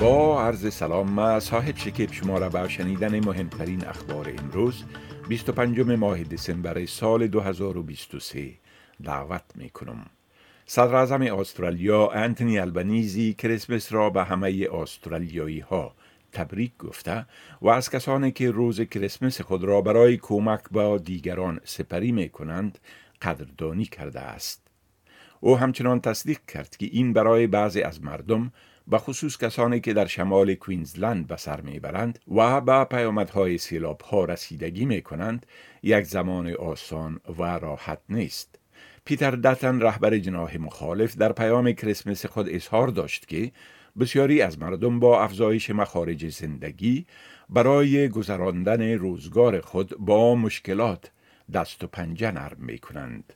عرض سلام ما صاحب شکیب شما را به شنیدن مهمترین اخبار امروز 25 ماه دسامبر سال 2023 دعوت می کنم. صدر اعظم استرالیا انتونی البنیزی کریسمس را به همه استرالیایی ها تبریک گفته و از کسانی که روز کریسمس خود را برای کمک با دیگران سپری می کنند قدردانی کرده است. او همچنان تصدیق کرد که این برای بعضی از مردم به خصوص کسانی که در شمال کوینزلند به سر می‌برند و به پیامدهای سیلاب ها رسیدگی می کنند یک زمان آسان و راحت نیست. پیتر دتن رهبر جناح مخالف در پیام کریسمس خود اظهار داشت که بسیاری از مردم با افزایش مخارج زندگی برای گذراندن روزگار خود با مشکلات دست و پنجه نرم می کنند.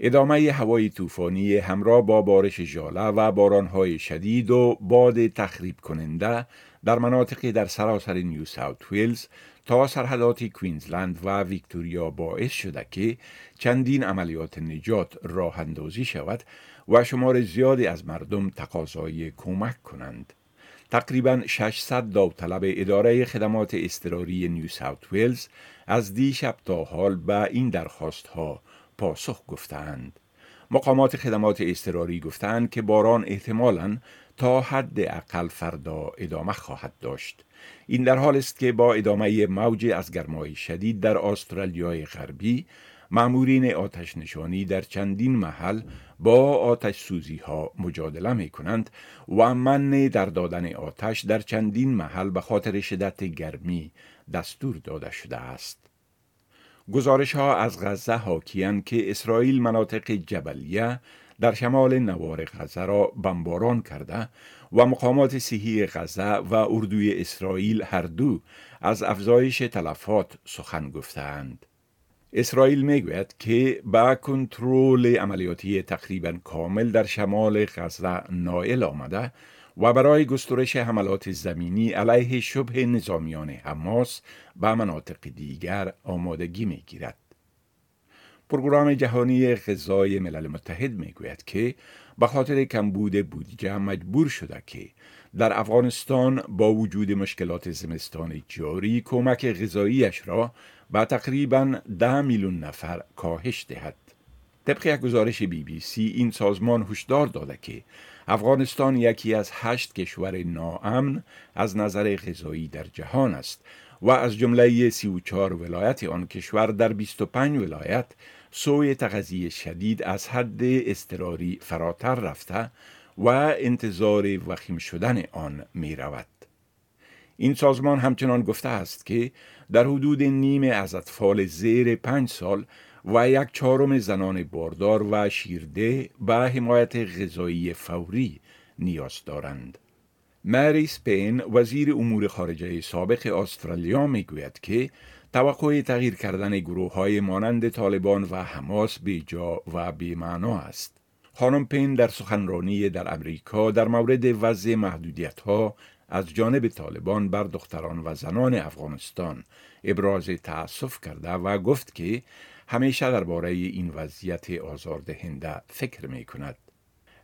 ادامه هوای طوفانی همراه با بارش ژاله و بارانهای شدید و باد تخریب کننده در مناطقی در سراسر نیو ساوت ویلز تا سرحدات کوینزلند و ویکتوریا باعث شده که چندین عملیات نجات راه اندازی شود و شمار زیادی از مردم تقاضای کمک کنند. تقریبا 600 داوطلب اداره خدمات اضطراری نیو ساوت ویلز از دیشب تا حال به این درخواست ها پاسخ گفتند. مقامات خدمات اضطراری گفتند که باران احتمالاً تا حد اقل فردا ادامه خواهد داشت. این در حال است که با ادامه موج از گرمای شدید در استرالیای غربی معمورین آتش نشانی در چندین محل با آتش سوزی ها مجادله می کنند و من در دادن آتش در چندین محل به خاطر شدت گرمی دستور داده شده است. گزارش ها از غزه حاکیان که اسرائیل مناطق جبلیه در شمال نوار غزه را بمباران کرده و مقامات صحی غزه و اردوی اسرائیل هر دو از افزایش تلفات سخن گفتند. اسرائیل می‌گوید که با کنترل عملیاتی تقریبا کامل در شمال غزه نائل آمده و برای گسترش حملات زمینی علیه شبه نظامیان حماس به مناطق دیگر آمادگی می گیرد. پروگرام جهانی غذای ملل متحد می گوید که به خاطر کمبود بودجه مجبور شده که در افغانستان با وجود مشکلات زمستان جاری کمک غذاییش را به تقریبا ده میلیون نفر کاهش دهد. طبق یک گزارش بی بی سی این سازمان هشدار داده که افغانستان یکی از هشت کشور ناامن از نظر غذایی در جهان است و از جمله 34 ولایت آن کشور در 25 ولایت سوی تغذیه شدید از حد استراری فراتر رفته و انتظار وخیم شدن آن می رود. این سازمان همچنان گفته است که در حدود نیم از اطفال زیر پنج سال و یک چهارم زنان باردار و شیرده به حمایت غذایی فوری نیاز دارند. مری سپین وزیر امور خارجه سابق استرالیا می گوید که توقع تغییر کردن گروه های مانند طالبان و حماس به جا و بی معنا است. خانم پین در سخنرانی در امریکا در مورد وضع محدودیت ها از جانب طالبان بر دختران و زنان افغانستان ابراز تأسف کرده و گفت که همیشه درباره این وضعیت آزاردهنده فکر می کند.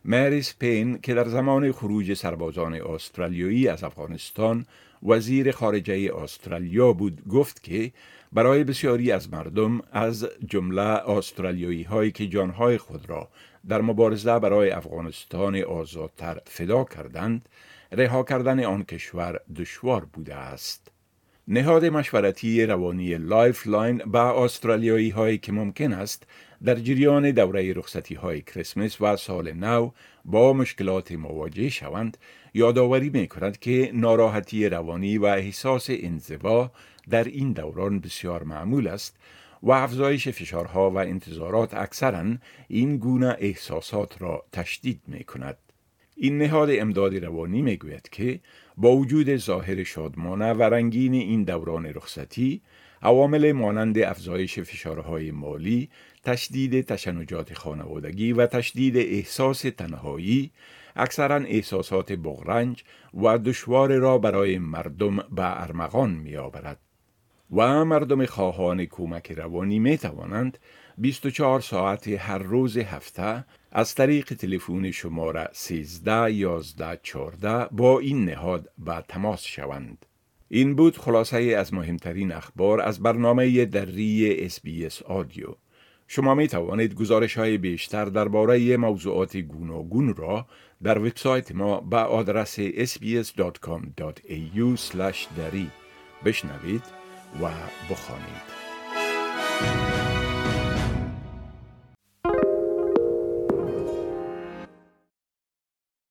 مریس پین که در زمان خروج سربازان استرالیایی از افغانستان وزیر خارجه استرالیا بود گفت که برای بسیاری از مردم از جمله استرالیایی هایی که جانهای خود را در مبارزه برای افغانستان آزادتر فدا کردند رها کردن آن کشور دشوار بوده است. نهاد مشورتی روانی Lifeline به استرالیایی هایی که ممکن است در جریان دوره رخصتی های کریسمس و سال نو با مشکلات مواجه شوند یادآوری می کند که ناراحتی روانی و احساس انزوا در این دوران بسیار معمول است و افزایش فشارها و انتظارات اکثرا این گونه احساسات را تشدید می کند. این نهاد امداد روانی می گوید که با وجود ظاهر شادمانه و رنگین این دوران رخصتی عوامل مانند افزایش فشارهای مالی، تشدید تشنجات خانوادگی و تشدید احساس تنهایی اکثرا احساسات بغرنج و دشوار را برای مردم به ارمغان می آورد. و مردم خواهان کمک روانی می توانند 24 ساعت هر روز هفته از طریق تلفن شماره 13 11 14 با این نهاد به تماس شوند. این بود خلاصه از مهمترین اخبار از برنامه دری اس آدیو. شما می توانید گزارش های بیشتر درباره موضوعات گوناگون را در وبسایت ما به آدرس sbs.com.au دری بشنوید و بخوانید.